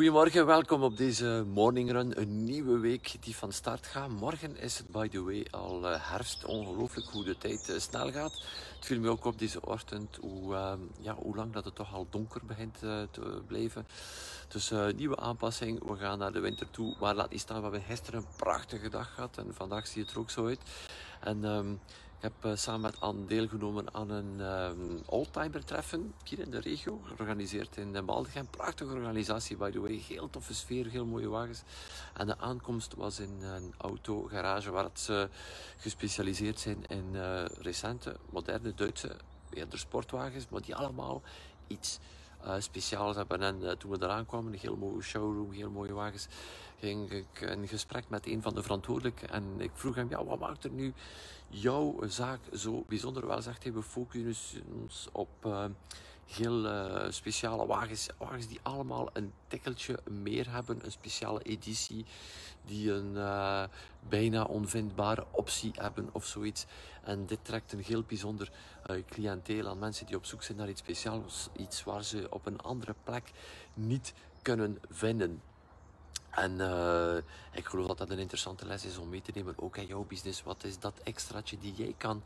Goedemorgen, welkom op deze morning run. Een nieuwe week die van start gaat. Morgen is het, by the way, al eh, herfst. Ongelooflijk hoe de tijd eh, snel gaat. Het viel me ook op deze ochtend hoe, ehm, ja, hoe lang dat het toch al donker begint uh, te blijven. Dus nieuwe aanpassing. We gaan naar de winter toe. Maar laat niet staan, we hebben gisteren een prachtige dag gehad. En vandaag ziet het er ook zo uit. En um, ik heb uh, samen met Anne deelgenomen aan een um, oldtimer treffen hier in de regio, georganiseerd in Maldegem. Prachtige organisatie, by the way. Heel toffe sfeer, heel mooie wagens. En de aankomst was in een autogarage waar ze gespecialiseerd zijn in uh, recente, moderne Duitse, eerder sportwagens, maar die allemaal iets uh, speciaals hebben. En toen we eraan kwamen, een heel mooie showroom, heel mooie wagens, ging ik in gesprek met een van de verantwoordelijken. En ik vroeg hem, ja, wat maakt er nu jouw zaak zo bijzonder? Wel zegt hij, we focussen ons op uh, heel speciale wagens. Wagens die allemaal een tikkeltje meer hebben, een speciale editie, die een bijna onvindbare optie hebben of zoiets. En dit trekt een heel bijzonder cliënteel aan mensen die op zoek zijn naar iets speciaals, iets waar ze op een andere plek niet kunnen vinden. En uh, ik geloof dat dat een interessante les is om mee te nemen, ook in jouw business. Wat is dat extraatje die jij kan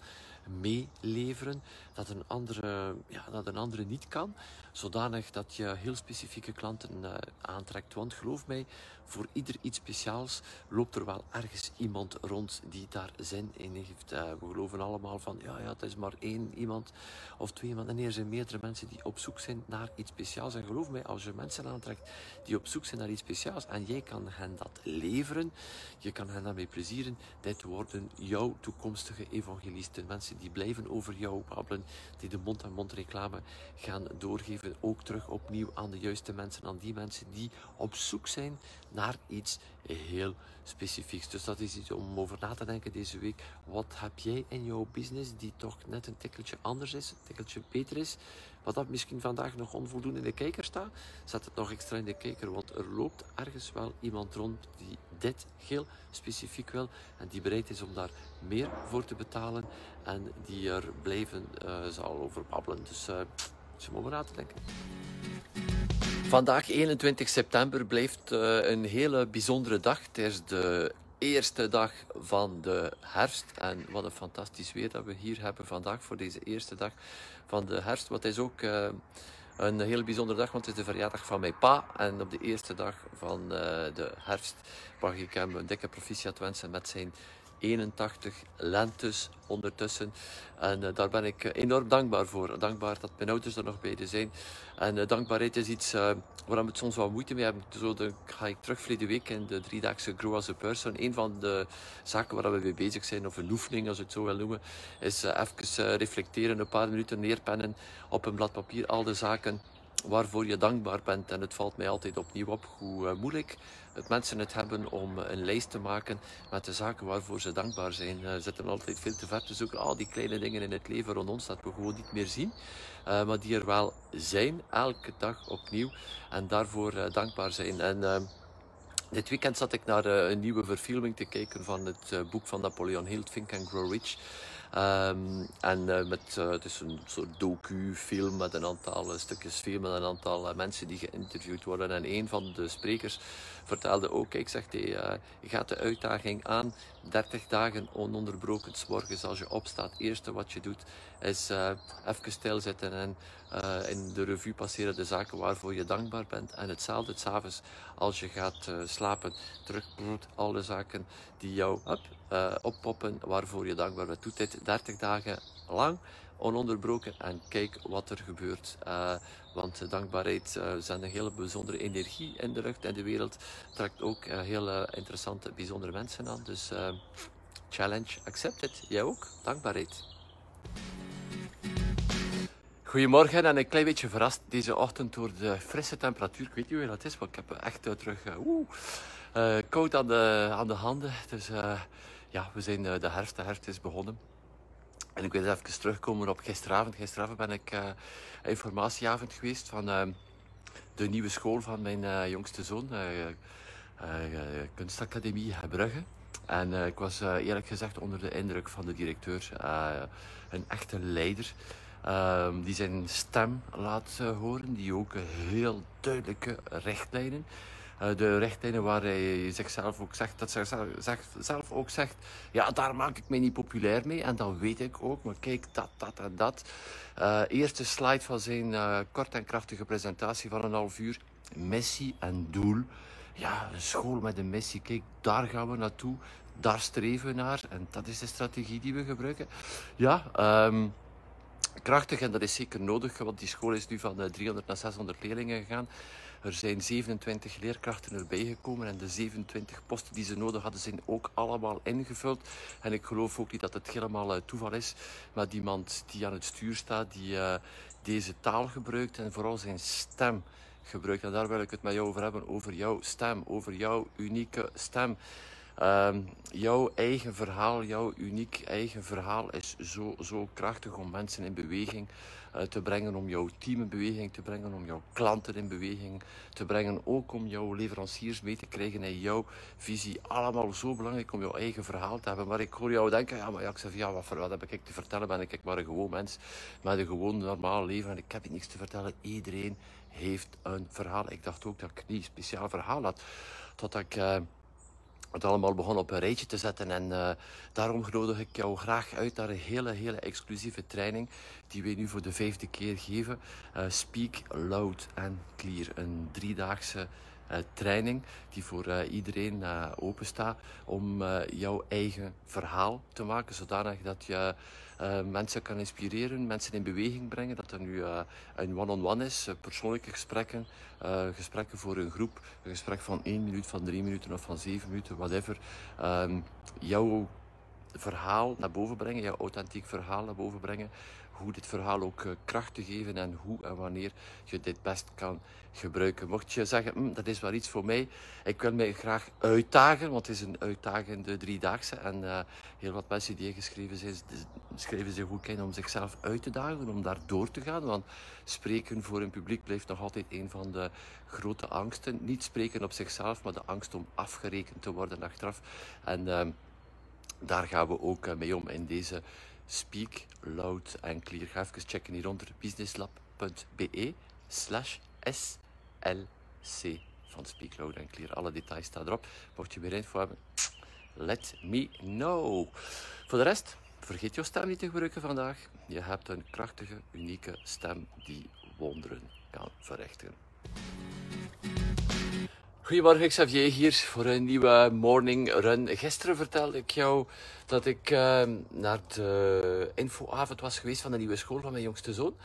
meeleveren, dat een andere, ja, dat een andere niet kan, zodanig dat je heel specifieke klanten uh, aantrekt. Want geloof mij, voor ieder iets speciaals loopt er wel ergens iemand rond die daar zin in heeft. Uh, we geloven allemaal van, ja, ja, het is maar één iemand of twee iemand. En er zijn meerdere mensen die op zoek zijn naar iets speciaals. En geloof mij, als je mensen aantrekt die op zoek zijn naar iets speciaals en jij kan hen dat leveren, je kan hen daarmee plezieren, dit worden jouw toekomstige evangelisten. Mensen die blijven over jou babbelen, die de mond-aan-mond reclame gaan doorgeven, ook terug opnieuw aan de juiste mensen, aan die mensen die op zoek zijn naar iets heel specifieks. Dus dat is iets om over na te denken deze week. Wat heb jij in jouw business die toch net een tikkeltje anders is, een tikkeltje beter is? Wat dat misschien vandaag nog onvoldoende in de kijker staat, zet het nog extra in de kijker, want er loopt ergens wel iemand rond die dit heel specifiek wil en die bereid is om daar meer voor te betalen en die er blijven uh, zal over babbelen. Dus uh, om over na te denken. Vandaag 21 september blijft uh, een hele bijzondere dag. Is de eerste dag van de herfst. En wat een fantastisch weer dat we hier hebben vandaag voor deze eerste dag van de herfst. Wat is ook uh, een hele bijzondere dag, want het is de verjaardag van mijn pa. En op de eerste dag van uh, de herfst mag ik hem een dikke proficiat wensen met zijn 81 lentes ondertussen. En uh, daar ben ik enorm dankbaar voor. Dankbaar dat mijn ouders er nog bij zijn. En uh, dankbaarheid is iets uh, waar we het soms wat moeite mee hebben. Zo de, ga ik terug verleden week in de driedaagse Grow as a Person. Een van de zaken waar we mee bezig zijn, of een oefening als we het zo wil noemen, is even reflecteren, een paar minuten neerpennen op een blad papier, al de zaken waarvoor je dankbaar bent. En het valt mij altijd opnieuw op hoe uh, moeilijk het mensen het hebben om een lijst te maken met de zaken waarvoor ze dankbaar zijn. Uh, zitten altijd veel te ver te zoeken. Al die kleine dingen in het leven rond ons dat we gewoon niet meer zien. Maar die er wel zijn, elke dag opnieuw. En daarvoor dankbaar zijn. En, dit weekend zat ik naar een nieuwe verfilming te kijken van het boek van Napoleon Hill, Think and Grow Rich. Um, en uh, met, uh, het is een soort docu-film met een aantal uh, stukjes film met een aantal mensen die geïnterviewd worden. En een van de sprekers vertelde ook, ik zegt hij, gaat de uitdaging aan, 30 dagen ononderbroken morgens als je opstaat. Het eerste wat je doet is even stilzitten en in de revue passeren de zaken waarvoor je dankbaar bent. En hetzelfde s'avonds als je gaat slapen, terugbroedt alle zaken die jou oppoppen waarvoor je dankbaar bent. Doet dit 30 dagen lang ononderbroken en kijk wat er gebeurt. Uh, want dankbaarheid uh, zendt een hele bijzondere energie in de lucht en de wereld trekt ook uh, hele interessante, bijzondere mensen aan. Dus challenge accepted. Jij ook? Dankbaarheid. Goedemorgen en een klein beetje verrast deze ochtend door de frisse temperatuur. Ik weet niet hoe dat is, maar ik heb echt terug... Koud aan de, aan de handen. Dus ja, we zijn de herfst. De herfst is begonnen. En ik wil even terugkomen op gisteravond. Gisteravond ben ik informatieavond geweest van de nieuwe school van mijn jongste zoon. kunstacademie Brugge. En ik was eerlijk gezegd onder de indruk van de directeur. een echte leider. Ehm, die zijn stem laat horen, die ook heel duidelijke richtlijnen de richtlijnen waar hij zichzelf ook zegt, dat hij zelf ook zegt, ja, daar maak ik mij niet populair mee. En dat weet ik ook, maar kijk, dat, dat en dat. Uh, eerste slide van zijn uh, kort en krachtige presentatie van een half uur. Missie en doel. Ja, een school met een missie. Kijk, daar gaan we naartoe. Daar streven we naar. En dat is de strategie die we gebruiken. Ja, um, krachtig en dat is zeker nodig, want die school is nu van 300 naar 600 leerlingen gegaan. Er zijn 27 leerkrachten erbij gekomen en de 27 posten die ze nodig hadden zijn ook allemaal ingevuld. En ik geloof ook niet dat het helemaal toeval is, maar iemand die aan het stuur staat, die uh, deze taal gebruikt en vooral zijn stem gebruikt. En daar wil ik het met jou over hebben, over jouw stem, over jouw unieke stem. Uh, jouw eigen verhaal, jouw uniek eigen verhaal is zo, zo krachtig om mensen in beweging uh, te brengen, om jouw team in beweging te brengen, om jouw klanten in beweging te brengen, ook om jouw leveranciers mee te krijgen in jouw visie. Allemaal zo belangrijk om jouw eigen verhaal te hebben. Maar ik hoor jou denken, ja, maar ja, ik zeg, ja, wat, wat heb ik te vertellen? Ben ik maar een gewoon mens met een gewoon normaal leven en ik heb niks te vertellen. Iedereen heeft een verhaal. Ik dacht ook dat ik niet een speciaal verhaal had, totdat ik... Uh, het allemaal begon op een rijtje te zetten. En uh, daarom nodig ik jou graag uit naar een hele, hele exclusieve training die we nu voor de vijfde keer geven. Uh, Speak Loud and Clear. Een driedaagse uh, training die voor iedereen open staat om jouw eigen verhaal te maken, zodanig dat je mensen kan inspireren, mensen in beweging brengen. Dat er nu een one-on-one is, persoonlijke gesprekken, gesprekken voor een groep, een gesprek van één minuut, van drie minuten of van zeven minuten, whatever. Um, jouw verhaal naar boven brengen, jouw authentiek verhaal naar boven brengen. Hoe dit verhaal ook uh, kracht te geven en hoe en wanneer je dit best kan gebruiken. Mocht je zeggen, hm, dat is wel iets voor mij, ik wil mij graag uitdagen, want het is een uitdagende driedaagse. En uh, heel wat mensen die ingeschreven zijn, schrijven zich ook in om zichzelf uit te dagen, om daar door te gaan. Want spreken voor een publiek blijft nog altijd een van de grote angsten. Niet spreken op zichzelf, maar de angst om afgerekend te worden achteraf. En... Uh, daar gaan we ook eh, mee om in deze Speak Loud and Clear. Ga even checken hieronder businesslab.be slash slc van Speak Loud and Clear. Alle details staan erop. Mocht je meer info hebben, let me know. Voor de rest, vergeet je stem niet te gebruiken vandaag. Je hebt een krachtige, unieke stem die wonderen kan verrichten. Goedemorgen, Xavier hier voor een nieuwe morning run. Gisteren vertelde ik jou dat ik uh, naar de infoavond was geweest van de nieuwe school van mijn jongste zoon.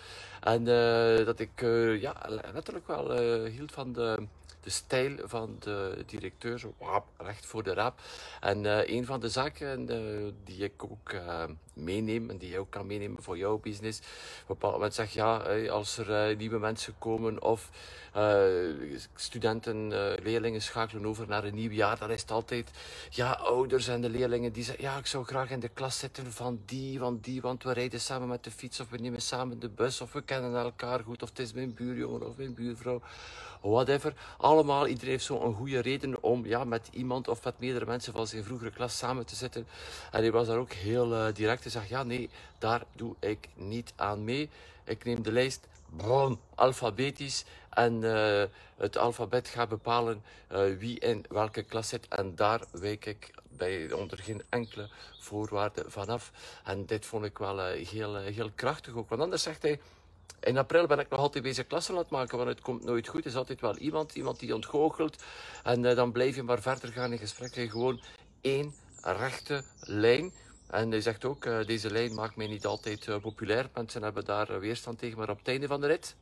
En uh, dat ik uh, ja, letterlijk wel eh, hield van de de stijl van de directeur, zo wap, recht voor de rap. En een van de zaken die ik ook meeneem en die je ook kan meenemen voor jouw business, op een bepaald moment zeg ja, als er nieuwe mensen komen of studenten, leerlingen schakelen over naar een nieuw jaar, dan is altijd ja, ouders en de leerlingen die zeggen ja, ik zou graag in de klas zitten van die, van die, want we rijden samen met de fiets of we nemen samen de bus of we kennen elkaar goed of het is mijn buurjongen of mijn buurvrouw whatever. Allemaal, iedereen heeft zo'n goede reden om ja, met iemand of met meerdere mensen van zijn vroegere klas samen te zitten. En hij was daar ook heel uh, direct en zegt, ja nee, daar doe ik niet aan mee. Ik neem de lijst bron, alfabetisch en uh, het alfabet gaat bepalen uh, wie in welke klas zit. En daar wijk ik bij, onder geen enkele voorwaarden vanaf. En dit vond ik wel heel, heel krachtig ook. Want anders zegt hij, in april ben ik nog altijd bezig klassen aan het maken, want het komt nooit goed. Er is altijd wel iemand, iemand die ontgoochelt. En dan blijf je maar verder gaan in gesprek. En gewoon één rechte lijn. En hij zegt ook, deze lijn maakt mij niet altijd populair. Mensen hebben daar weerstand tegen, maar op het einde van de rit,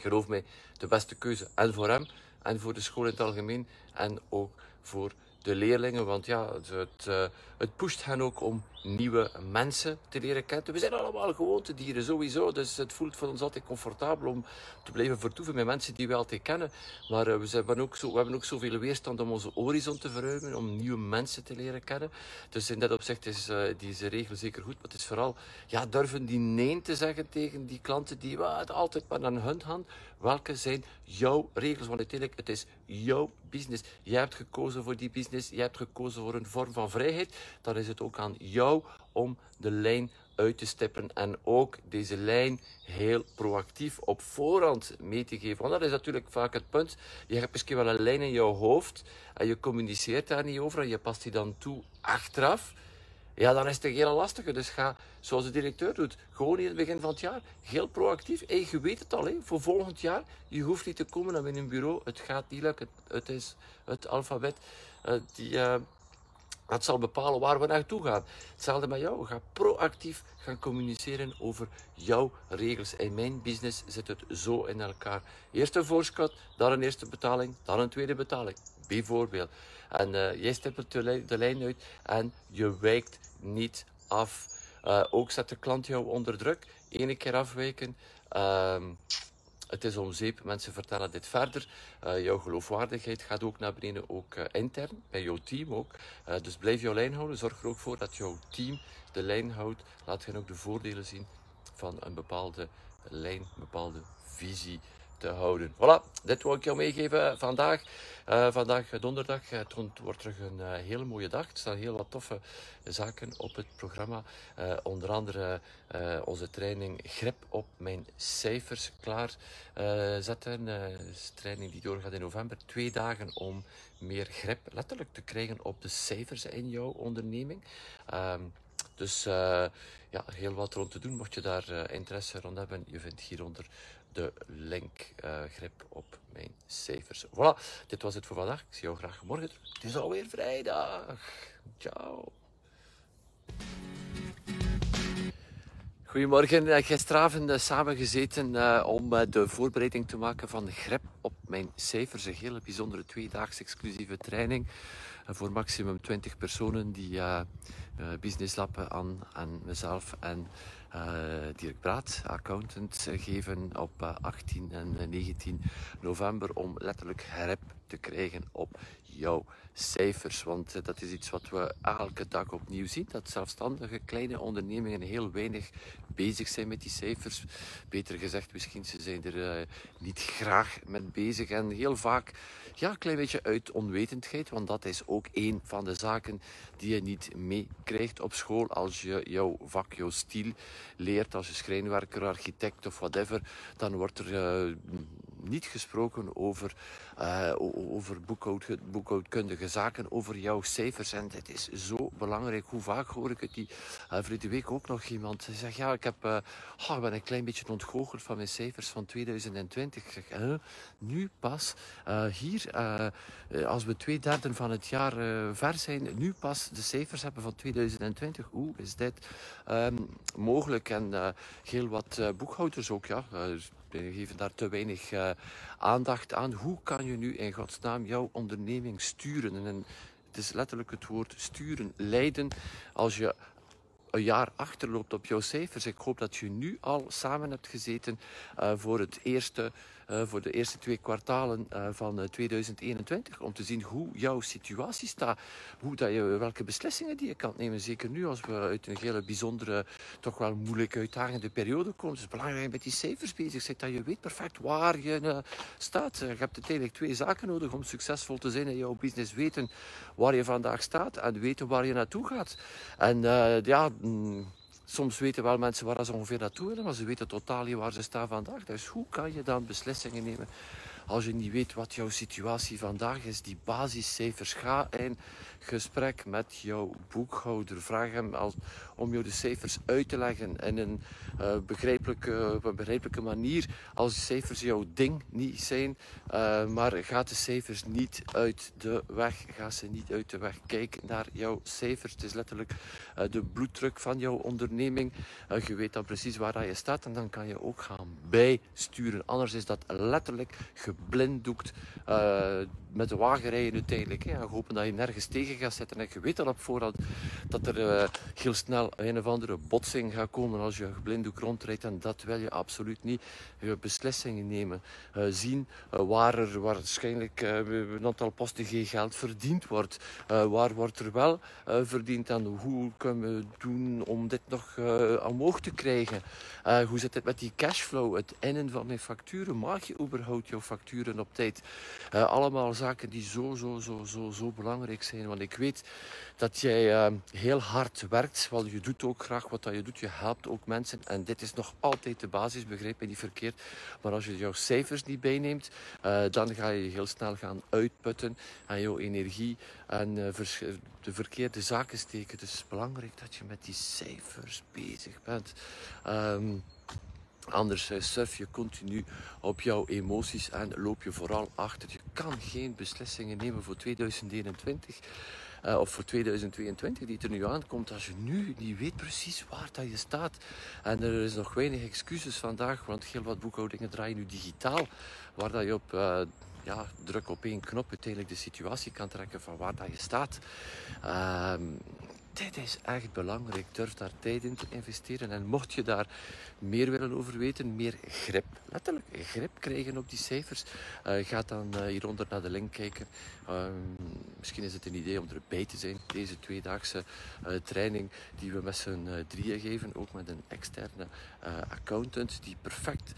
geloof mij, de beste keuze. En voor hem, en voor de school in het algemeen, en ook voor de leerlingen. Want ja, het, uh, het pusht hen ook om nieuwe mensen te leren kennen. We zijn allemaal gewoontedieren sowieso. Dus het voelt voor ons altijd comfortabel om te blijven vertoeven met mensen die we altijd kennen. Maar uh, we, hebben ook zo, we hebben ook zoveel weerstand om onze horizon te verruimen. Om nieuwe mensen te leren kennen. Dus in dat opzicht is uh, deze regel zeker goed. Maar het is vooral ja, durven die nee te zeggen tegen die klanten die altijd maar aan hun hand. Welke zijn jouw regels? Want uiteindelijk, het is jouw business. Jij hebt gekozen voor die business. Jij hebt gekozen voor een vorm van vrijheid. Dan is het ook aan jou om de lijn uit te stippen en ook deze lijn heel proactief op voorhand mee te geven. Want dat is natuurlijk vaak het punt. Je hebt misschien wel een lijn in jouw hoofd en je communiceert daar niet over en je past die dan toe achteraf ja, dan is het een hele lastige. Dus ga, zoals de directeur doet, gewoon in het begin van het jaar, heel proactief. Hey, je weet het al, hè, voor volgend jaar. Je hoeft niet te komen naar een bureau. Het gaat niet lukken. Het, is het alfabet uh, die... Dat zal bepalen waar we naartoe gaan. Hetzelfde met jou. Ga proactief gaan communiceren over jouw regels. In mijn business zit het zo in elkaar. Eerst een voorschot, dan een eerste betaling, dan een tweede betaling. Bijvoorbeeld. En uh, jij stippelt de, de lijn uit en je wijkt niet af. Uh, ook zet de klant jou onder druk. Eén keer afwijken. Uh, het is om zeep. Mensen vertellen dit verder. Uh, jouw geloofwaardigheid gaat ook naar beneden, ook intern, bij jouw team ook. Dus blijf jouw lijn houden. Zorg er ook voor dat jouw team de lijn houdt. Laat hen ook de voordelen zien van een bepaalde lijn, een bepaalde visie te houden. Voilà, dit wil ik jou meegeven vandaag. Uh, vandaag donderdag. Het wordt terug een hele mooie dag. Er staan heel wat toffe zaken op het programma. Onder andere onze training Grip op mijn cijfers klaarzetten. Is een training die doorgaat in november. Twee dagen om meer grip letterlijk te krijgen op de cijfers in jouw onderneming. Ehm, dus ja, heel wat rond te doen. Mocht je daar interesse rond hebben, je vindt hieronder de link uh, grip op mijn cijfers. Voilà, dit was het voor vandaag. Ik zie jou graag morgen. Het is alweer vrijdag. Ciao. Goedemorgen, gisteravond uh, samen gezeten uh, om de voorbereiding te maken van grip op mijn cijfers. Een hele bijzondere tweedaagse exclusieve training voor maximum 20 personen die business lappen aan, aan mezelf en Dirk Braat, accountant, geven op 18 en 19 november om letterlijk grip te krijgen op jouw cijfers. Want uh, dat is iets wat we elke dag opnieuw zien. Dat zelfstandige kleine ondernemingen heel weinig bezig zijn met die cijfers. Beter gezegd, misschien ze zijn er uh, niet graag met bezig. En heel vaak ja, een klein beetje uit onwetendheid. Want dat is ook een van de zaken die je niet meekrijgt op school. Als je jouw vak, jouw stil leert als je schrijnwerker, architect of whatever. Dan wordt er uh, niet gesproken over, uh, over boekhoud, boekhoudkundige zaken, over jouw cijfers. En dit is zo belangrijk. Hoe vaak hoor ik het die uh, vorige week ook nog iemand zegt, ja, ik heb, uh, oh, ben een klein beetje ontgoocheld van mijn cijfers van 2020. Ik zeg, nu pas, hier, als we twee derde van het jaar ver zijn, nu pas de cijfers hebben van 2020. Hoe is dit um, mogelijk? En heel wat boekhouders ook, ja we geven daar te weinig uh, aandacht aan. Hoe kan je nu in godsnaam jouw onderneming sturen? En het is letterlijk het woord sturen, leiden. Als je een jaar achterloopt op jouw cijfers. Ik hoop dat je nu al samen hebt gezeten uh, voor het eerste voor de eerste twee kwartalen uh, van 2021. Om te zien hoe jouw situatie staat. Hoe dat je, welke beslissingen die je kan nemen. Zeker nu als we uit een hele bijzondere, toch wel moeilijk uitdagende periode komen. Het is belangrijk dat met die cijfers bezig bent. Dat je weet perfect waar je staat. je hebt uiteindelijk twee zaken nodig om succesvol te zijn in jouw business. Weten waar je vandaag staat en weten waar je naartoe gaat. En ja... Soms weten wel mensen waar ze ongeveer naartoe willen, maar ze weten totaal niet waar ze staan vandaag. Dus hoe kan je dan beslissingen nemen als je niet weet wat jouw situatie vandaag is? Die basiscijfers. Ga in gesprek met jouw boekhouder. Vraag hem om jou de cijfers uit te leggen in een, uh, begrijpelijke, een begrijpelijke manier. Als de cijfers jouw ding niet zijn, uh, maar ga de cijfers niet uit de weg. Ga ze niet uit de weg. Kijk naar jouw cijfers. Het is letterlijk uh, de bloeddruk van jouw onderneming. je weet dan precies waar je staat en dan kan je ook gaan bijsturen. Anders is dat letterlijk geblinddoekt met de wagen rijden uiteindelijk. Hè, en hopen dat je nergens tegen gaat zitten. En je weet al op voorhand dat er uh, heel snel een of andere botsing gaat komen als je geblinddoek rondrijdt. En dat wil je absoluut niet. Je beslissingen nemen. Uh, zien waar er waarschijnlijk een aantal posten geen geld verdiend wordt. waar wordt er wel verdiend en hoe kunnen we doen om dit nog omhoog te krijgen. hoe zit het met die cashflow? Het innen van je facturen. Maak je überhaupt jouw facturen op tijd? allemaal zaken die zo, zo, zo, zo, zo belangrijk zijn. Want ik weet dat jij uh, heel hard werkt. Want je doet ook graag wat dat je doet. Je helpt ook mensen. En dit is nog altijd de basis, begrijp me niet verkeerd. Maar als je jouw cijfers niet bijneemt, uh, dan ga je heel snel gaan uitputten aan jouw energie en uh, de verkeerde zaken steken. Dus het is belangrijk dat je met die cijfers bezig bent. Um, Anders eh, surf je continu op jouw emoties en loop je vooral achter. Je kan geen beslissingen nemen voor 2021 uh, of voor 2022 die er nu aankomt als je nu niet weet precies waar dat je staat. En er is nog weinig excuses vandaag, want heel wat boekhoudingen draaien nu digitaal, waar dat je op uh, ja, druk op één knop uiteindelijk de situatie kan trekken van waar dat je staat. Uh, dit is echt belangrijk. Durf daar tijd in te investeren. En mocht je daar meer willen over weten, meer grip, letterlijk grip krijgen op die cijfers, uh, ga dan uh, hieronder naar de link kijken. Uh, misschien is het een idee om erbij te zijn. Deze tweedaagse uh, training die we met z'n drieën geven, ook met een externe accountant die perfect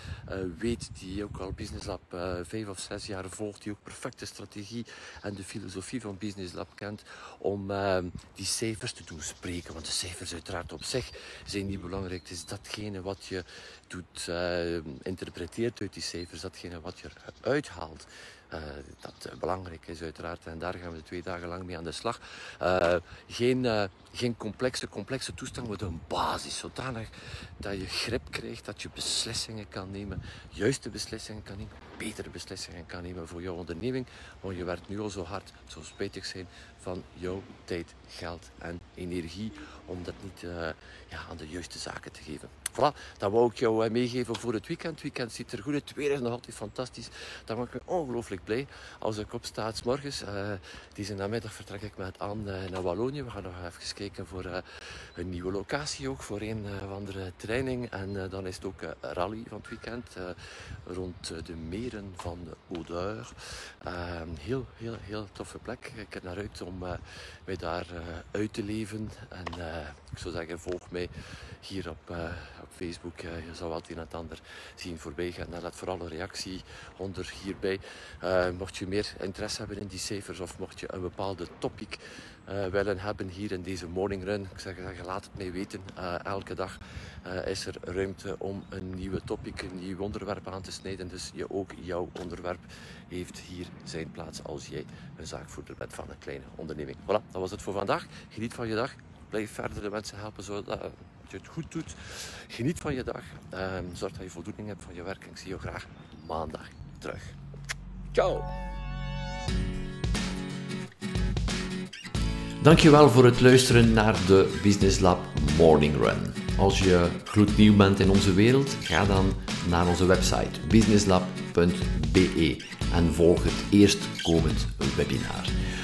weet, die ook al Business Lab vijf of zes jaar volgt, die ook perfect de strategie en de filosofie van Business Lab kent om ehm, die cijfers te doen spreken. Want de cijfers uiteraard op zich zijn niet belangrijk. Het is datgene wat je doet, uh, interpreteert uit die cijfers, datgene wat je eruit haalt. Uh, dat uh, belangrijk is uiteraard. En daar gaan we twee dagen lang mee aan de slag. Uh, geen, geen complexe, complexe toestand, maar een basis. Zodanig dat je grip krijgt, dat je beslissingen kan nemen. Juiste beslissingen kan nemen. Betere beslissingen kan nemen voor jouw onderneming. Want je werkt nu al zo hard. Zou spijtig zijn van jouw tijd, geld en energie. Om dat niet ja, aan de juiste zaken te geven. Voilà, dat wou ik jou meegeven voor het weekend. Het weekend ziet er goed uit. Het weer is nog altijd fantastisch. Dat maakt me ongelooflijk blij als ik opsta morgens. Uh, deze namiddag vertrek ik met aan uh, naar Wallonië. We gaan nog even kijken voor een nieuwe locatie ook, voor een of andere training. En dan is het ook rally van het weekend rond de meren van Odeur. heel, heel, heel toffe plek. Ik heb naar uit om mij daar uit te leven. En ik zou zeggen, volg mij hier op Facebook. je zal wat een en ander zien voorbij gaan. En laat vooral een reactie onder hierbij. Uh, mocht je meer interesse hebben in die cijfers of mocht je een bepaalde topic uh, willen hebben hier in deze morning run, ik zeg laat het mij weten. Elke dag is er ruimte om een nieuwe topic, een nieuw onderwerp aan te snijden. Dus je ook jouw onderwerp heeft hier zijn plaats als jij een zaakvoerder bent van een kleine onderneming. Voilà, dat was het voor vandaag. Geniet van je dag. Blijf verder de mensen helpen zodat je het goed doet. Geniet van je dag. Ehm, zorg dat je voldoening hebt van je werk. Ik zie je graag maandag terug. Ciao! Dankjewel voor het luisteren naar de Business Lab Morning Run. Als je gloednieuw bent in onze wereld, ga dan naar onze website businesslab.be en volg het eerstkomend webinar.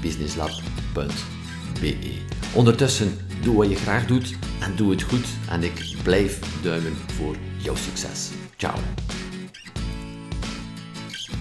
an-xavier.businesslab.be Ondertussen, doe wat je graag doet en doe het goed en ik blijf duimen voor jouw succes. Ciao.